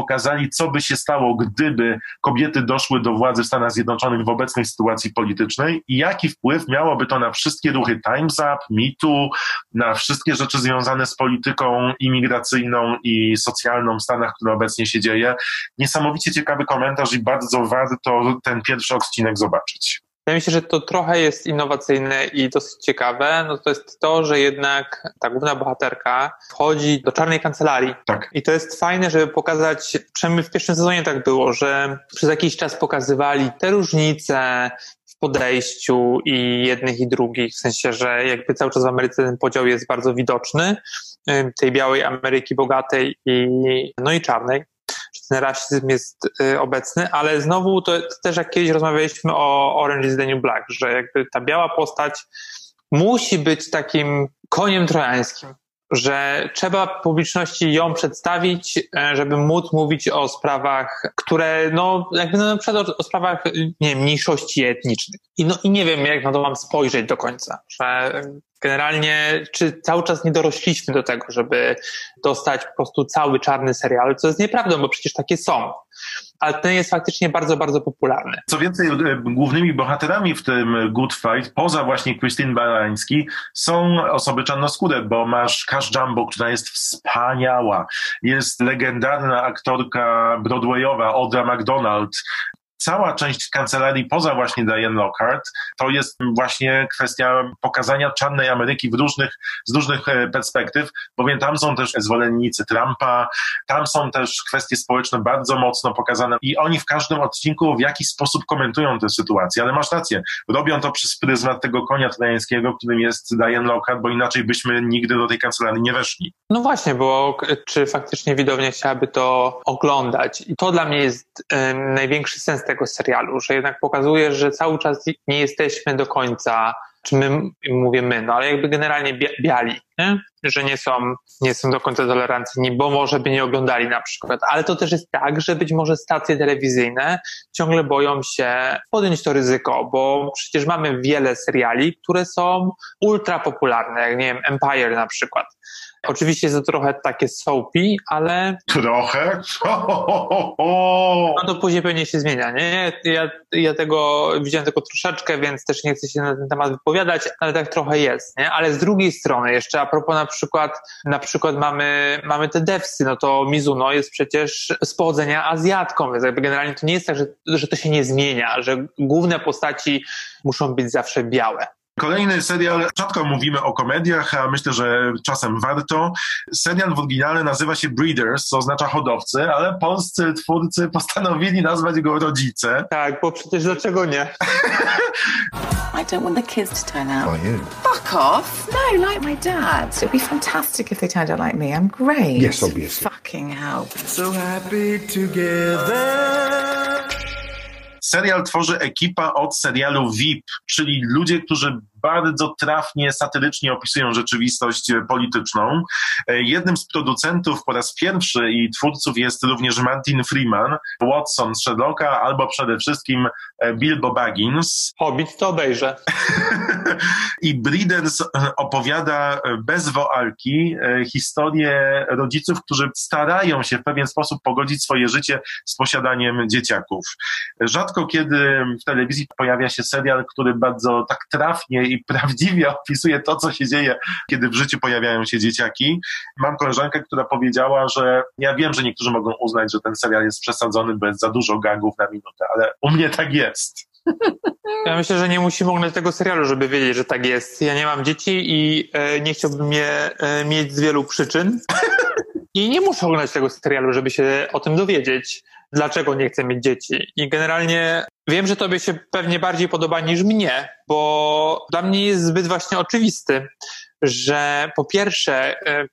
pokazali, co by się stało, gdyby kobiety doszły do władzy w Stanach Zjednoczonych w obecnej sytuacji politycznej i jaki wpływ miałoby to na wszystkie ruchy Time's Up, MeToo, na wszystkie rzeczy związane z polityką imigracyjną i socjalną w Stanach, które obecnie się dzieje. Niesamowicie ciekawy komentarz i bardzo warto ten pierwszy odcinek zobaczyć. Wydaje mi się, że to trochę jest innowacyjne i dosyć ciekawe. No to jest to, że jednak ta główna bohaterka wchodzi do czarnej kancelarii. Tak. I to jest fajne, żeby pokazać, przynajmniej w pierwszym sezonie tak było, że przez jakiś czas pokazywali te różnice w podejściu i jednych i drugich, w sensie, że jakby cały czas w Ameryce ten podział jest bardzo widoczny, tej białej Ameryki bogatej i, no i czarnej ten rasizm jest y, obecny, ale znowu to, też jak kiedyś rozmawialiśmy o Orange is the New Black, że jakby ta biała postać musi być takim koniem trojańskim, że trzeba publiczności ją przedstawić, e, żeby móc mówić o sprawach, które, no, jakby no, na przykład o, sprawach, nie mniejszości etnicznych. I, no, I nie wiem, jak na to mam spojrzeć do końca, że generalnie, czy cały czas nie dorośliśmy do tego, żeby dostać po prostu cały czarny serial, co jest nieprawdą, bo przecież takie są ale ten jest faktycznie bardzo, bardzo popularny. Co więcej, e, głównymi bohaterami w tym Good Fight, poza właśnie Christine Barański, są osoby czarnoskóre, bo masz Cash Jumbo, która jest wspaniała. Jest legendarna aktorka broadwayowa, Audra McDonald, cała część kancelarii poza właśnie Diane Lockhart to jest właśnie kwestia pokazania czarnej Ameryki w różnych, z różnych e, perspektyw, bowiem tam są też zwolennicy Trumpa, tam są też kwestie społeczne bardzo mocno pokazane i oni w każdym odcinku w jakiś sposób komentują tę sytuację, ale masz rację, robią to przez pryzmat tego konia trojańskiego, którym jest Diane Lockhart, bo inaczej byśmy nigdy do tej kancelarii nie weszli. No właśnie, bo czy faktycznie widownia chciałaby to oglądać? I to dla mnie jest um, największy sens tego serialu, że jednak pokazuje, że cały czas nie jesteśmy do końca czy my, mówię my, no ale jakby generalnie biali, nie? że nie są, nie są do końca tolerancyjni, bo może by nie oglądali na przykład. Ale to też jest tak, że być może stacje telewizyjne ciągle boją się podjąć to ryzyko, bo przecież mamy wiele seriali, które są ultra popularne, jak nie wiem, Empire na przykład. Oczywiście jest to trochę takie soapy, ale... Trochę? No to później pewnie się zmienia, nie? Ja, ja tego widziałem tylko troszeczkę, więc też nie chcę się na ten temat wypowiadać, ale tak trochę jest, nie? Ale z drugiej strony jeszcze a propos na przykład, na przykład mamy, mamy te devsy, no to Mizuno jest przecież z pochodzenia Azjatką, więc jakby generalnie to nie jest tak, że, że to się nie zmienia, że główne postaci muszą być zawsze białe. Kolejny serial, rzadko mówimy o komediach, a myślę, że czasem warto. Serial w oryginale nazywa się Breeders, co oznacza hodowcy, ale polscy twórcy postanowili nazwać go Rodzice. Tak, bo przecież dlaczego nie? I don't want the kids to turn out. Are you? Fuck off. No, like my dad. It'd be fantastic if they turned out like me. I'm great. Yes, obviously. Fucking hell. So happy together. Serial tworzy ekipa od serialu VIP, czyli ludzie, którzy bardzo trafnie, satyrycznie opisują rzeczywistość polityczną. E, jednym z producentów po raz pierwszy i twórców jest również Martin Freeman, Watson z Sherlocka, albo przede wszystkim e, Bilbo Baggins. Hobbit to obejrzę. I Breeders e, opowiada bez woalki historię rodziców, którzy starają się w pewien sposób pogodzić swoje życie z posiadaniem dzieciaków. Rzadko kiedy w telewizji pojawia się serial, który bardzo tak trafnie i prawdziwie opisuje to, co się dzieje, kiedy w życiu pojawiają się dzieciaki. Mam koleżankę, która powiedziała, że ja wiem, że niektórzy mogą uznać, że ten serial jest przesadzony, bo jest za dużo gagów na minutę, ale u mnie tak jest. Ja myślę, że nie musimy oglądać tego serialu, żeby wiedzieć, że tak jest. Ja nie mam dzieci i e, nie chciałbym je e, mieć z wielu przyczyn. I nie muszę oglądać tego serialu, żeby się o tym dowiedzieć, dlaczego nie chcę mieć dzieci. I generalnie wiem, że tobie się pewnie bardziej podoba niż mnie, bo dla mnie jest zbyt właśnie oczywisty, że po pierwsze e,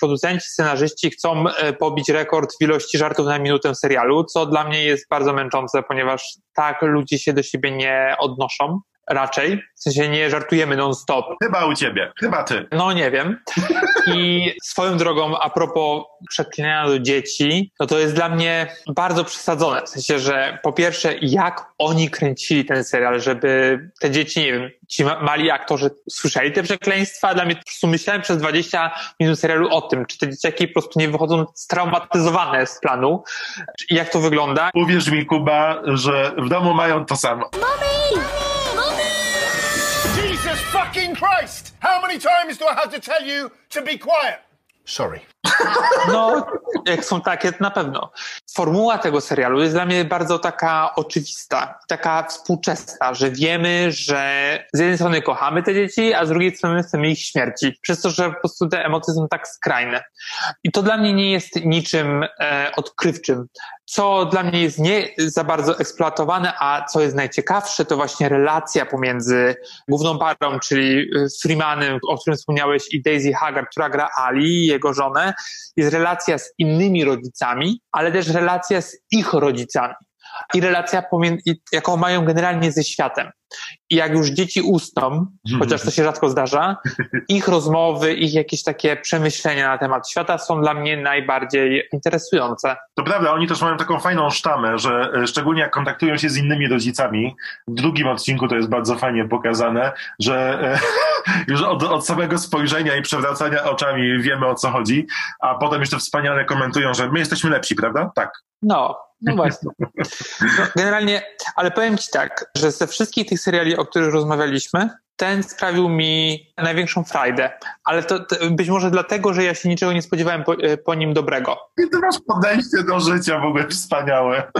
producenci, scenarzyści chcą e, pobić rekord w ilości żartów na minutę serialu, co dla mnie jest bardzo męczące, ponieważ tak ludzie się do siebie nie odnoszą raczej. W sensie nie żartujemy non-stop. Chyba u ciebie, chyba ty. No nie wiem. I swoją drogą, a propos przeklinania do dzieci, no to jest dla mnie bardzo przesadzone. W sensie, że po pierwsze, jak oni kręcili ten serial, żeby te dzieci, nie wiem, ci mali aktorzy słyszeli te przekleństwa. Dla mnie po prostu myślałem przez 20 minut serialu o tym, czy te dzieciaki po prostu nie wychodzą straumatyzowane z planu. Jak to wygląda? Uwierz mi, Kuba, że w domu mają to samo. Mommy! fucking Christ! How many times do I have to tell you to be quiet? Sorry. No, jak są takie, na pewno. Formuła tego serialu jest dla mnie bardzo taka oczywista, taka współczesna, że wiemy, że z jednej strony kochamy te dzieci, a z drugiej strony chcemy ich śmierci. Przez to, że po prostu te emocje są tak skrajne. I to dla mnie nie jest niczym e, odkrywczym co dla mnie jest nie za bardzo eksploatowane, a co jest najciekawsze, to właśnie relacja pomiędzy główną parą, czyli y, Freemanem, o którym wspomniałeś, i Daisy Haggard, która gra Ali, jego żonę, jest relacja z innymi rodzicami, ale też relacja z ich rodzicami i relacja, jaką mają generalnie ze światem. I jak już dzieci usną, chociaż to się rzadko zdarza, ich rozmowy, ich jakieś takie przemyślenia na temat świata są dla mnie najbardziej interesujące. To prawda, oni też mają taką fajną sztamę, że e, szczególnie jak kontaktują się z innymi rodzicami, w drugim odcinku to jest bardzo fajnie pokazane, że e, już od, od samego spojrzenia i przewracania oczami wiemy o co chodzi, a potem jeszcze wspaniale komentują, że my jesteśmy lepsi, prawda? Tak. No, no właśnie. No, generalnie, ale powiem Ci tak, że ze wszystkich tych seriali, o których rozmawialiśmy, ten sprawił mi największą frajdę. Ale to, to, być może dlatego, że ja się niczego nie spodziewałem po, e, po nim dobrego. I ty masz podejście do życia w ogóle wspaniałe.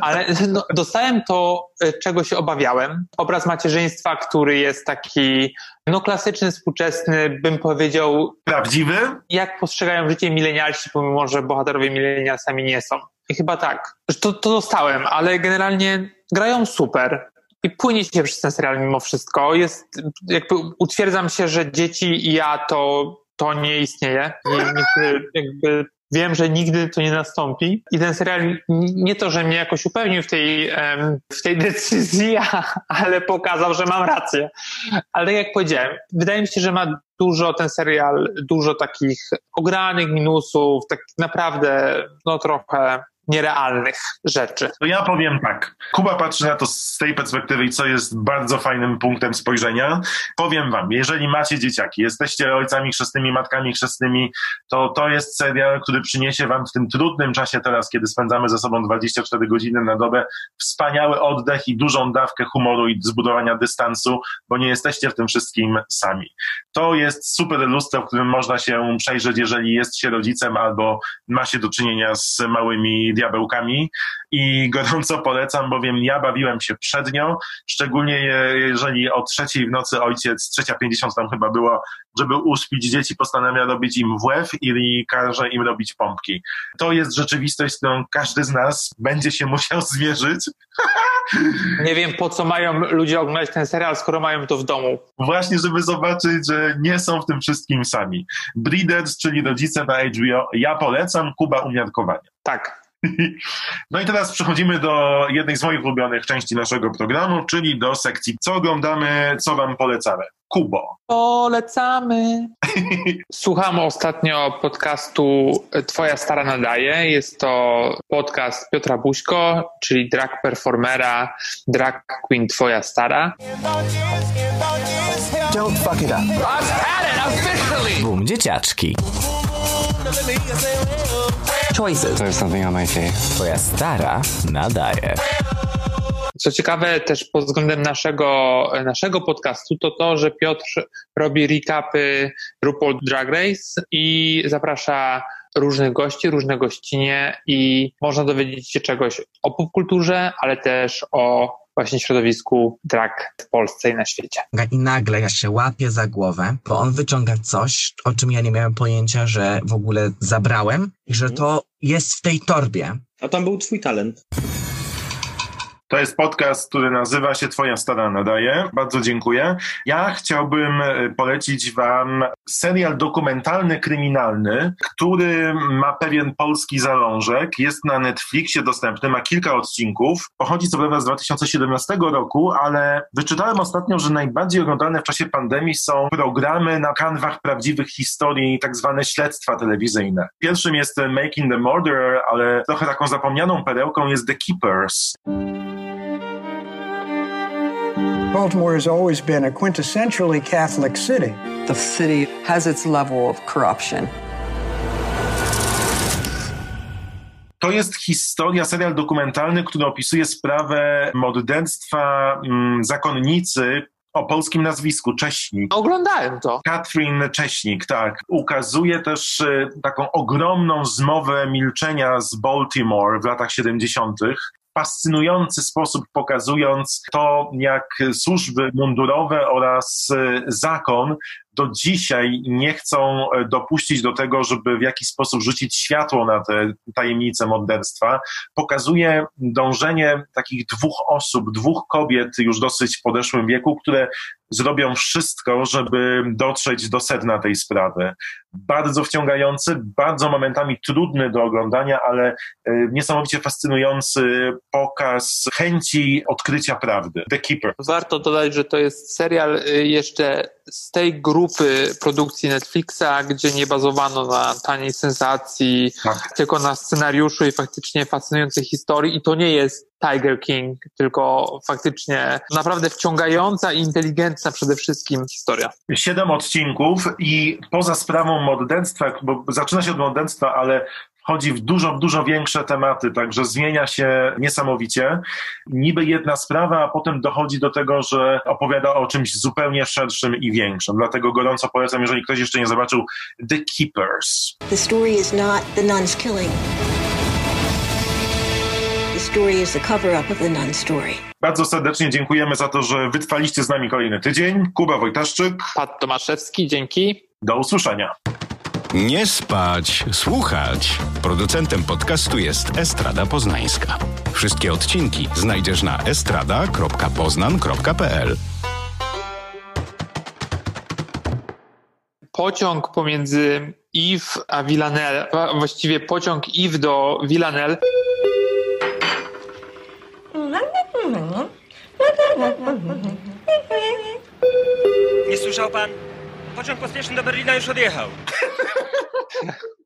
Ale no, dostałem to, e, czego się obawiałem. Obraz macierzyństwa, który jest taki no klasyczny, współczesny, bym powiedział. Prawdziwy? Jak postrzegają życie milenialsi, pomimo że bohaterowie milenialsami nie są. I chyba tak. To, to dostałem, ale generalnie grają super. I płynie się przez ten serial mimo wszystko. Jest, jakby utwierdzam się, że dzieci i ja to, to nie istnieje. Nie, nie, jakby Wiem, że nigdy to nie nastąpi i ten serial nie to, że mnie jakoś upewnił w tej, w tej decyzji, ale pokazał, że mam rację. Ale tak jak powiedziałem, wydaje mi się, że ma dużo ten serial, dużo takich ogranych minusów, tak naprawdę no trochę nierealnych rzeczy. To ja powiem tak. Kuba patrzy na to z tej perspektywy i co jest bardzo fajnym punktem spojrzenia. Powiem wam, jeżeli macie dzieciaki, jesteście ojcami chrzestnymi, matkami chrzestnymi, to to jest serial, który przyniesie wam w tym trudnym czasie teraz, kiedy spędzamy ze sobą 24 godziny na dobę, wspaniały oddech i dużą dawkę humoru i zbudowania dystansu, bo nie jesteście w tym wszystkim sami. To jest super lustro, w którym można się przejrzeć, jeżeli jest się rodzicem albo ma się do czynienia z małymi diabełkami i gorąco polecam, bowiem ja bawiłem się przednio, szczególnie jeżeli o trzeciej w nocy ojciec, trzecia pięćdziesiąt tam chyba było, żeby uśpić dzieci, postanawia robić im WF i każe im robić pompki. To jest rzeczywistość, z którą każdy z nas będzie się musiał zmierzyć. Nie wiem, po co mają ludzie oglądać ten serial, skoro mają to w domu. Właśnie, żeby zobaczyć, że nie są w tym wszystkim sami. Breeders, czyli rodzice na HBO, ja polecam, Kuba umiarkowania. Tak. No i teraz przechodzimy do jednej z moich ulubionych części naszego programu, czyli do sekcji co oglądamy, co wam polecamy. Kubo. Polecamy. Słucham ostatnio podcastu Twoja stara nadaje. Jest to podcast Piotra Buźko, czyli drag performera, drag queen Twoja stara. Don't fuck it up. I've had it officially. Boom dzieciaczki. Choices. There's something on my face. Twoja stara nadaje. Co ciekawe też pod względem naszego, naszego podcastu, to to, że Piotr robi recapy RuPaul Drag Race i zaprasza różnych gości, różne gościnie i można dowiedzieć się czegoś o popkulturze, ale też o właśnie środowisku drag w Polsce i na świecie. I nagle ja się łapię za głowę, bo on wyciąga coś, o czym ja nie miałem pojęcia, że w ogóle zabrałem i że to jest w tej torbie. A tam był twój talent. To jest podcast, który nazywa się Twoja stara nadaje. Bardzo dziękuję. Ja chciałbym e, polecić Wam serial dokumentalny, kryminalny, który ma pewien polski zalążek. Jest na Netflixie dostępny, ma kilka odcinków. Pochodzi co prawda z 2017 roku, ale wyczytałem ostatnio, że najbardziej oglądane w czasie pandemii są programy na kanwach prawdziwych historii, tak zwane śledztwa telewizyjne. Pierwszym jest Making the Murderer, ale trochę taką zapomnianą perełką jest The Keepers. Baltimore has always been a quintessentially Catholic city. The city has its level of corruption. To jest historia, serial dokumentalny, który opisuje sprawę morderstwa mm, zakonnicy o polskim nazwisku, Cześnik. Oglądałem to. Katrin Cześnik, tak. Ukazuje też y, taką ogromną zmowę milczenia z Baltimore w latach 70 fascynujący sposób pokazując to, jak służby mundurowe oraz y, zakon do dzisiaj nie chcą e, dopuścić do tego, żeby w jakiś sposób rzucić światło na te tajemnice morderstwa, pokazuje dążenie takich dwóch osób, dwóch kobiet już dosyć w podeszłym wieku, które zrobią wszystko, żeby dotrzeć do sedna tej sprawy. Bardzo wciągający, bardzo momentami trudny do oglądania, ale e, niesamowicie fascynujący pokaz chęci odkrycia prawdy. The Keeper. Warto dodać, że to jest serial e, jeszcze z tej grupy produkcji Netflixa, gdzie nie bazowano na taniej sensacji, tak. tylko na scenariuszu i faktycznie fascynującej historii. I to nie jest Tiger King, tylko faktycznie naprawdę wciągająca i inteligentna przede wszystkim historia. Siedem odcinków i poza sprawą morderstwa, bo zaczyna się od morderstwa, ale wchodzi w dużo, dużo większe tematy, także zmienia się niesamowicie. Niby jedna sprawa, a potem dochodzi do tego, że opowiada o czymś zupełnie szerszym i większym. Dlatego gorąco polecam, jeżeli ktoś jeszcze nie zobaczył, The Keepers. The story is not the nun's killing. story is the cover-up of the nun story. Bardzo serdecznie dziękujemy za to, że wytrwaliście z nami kolejny tydzień. Kuba Wojtaszczyk. Pat Tomaszewski, dzięki. Do usłyszenia. Nie spać, słuchać. Producentem podcastu jest Estrada Poznańska. Wszystkie odcinki znajdziesz na estrada.poznan.pl. Pociąg pomiędzy Yves a Villanelle, a właściwie pociąg Yves do Villanelle Nie słyszał pan? pociąg pospieszny do Berlina już odjechał.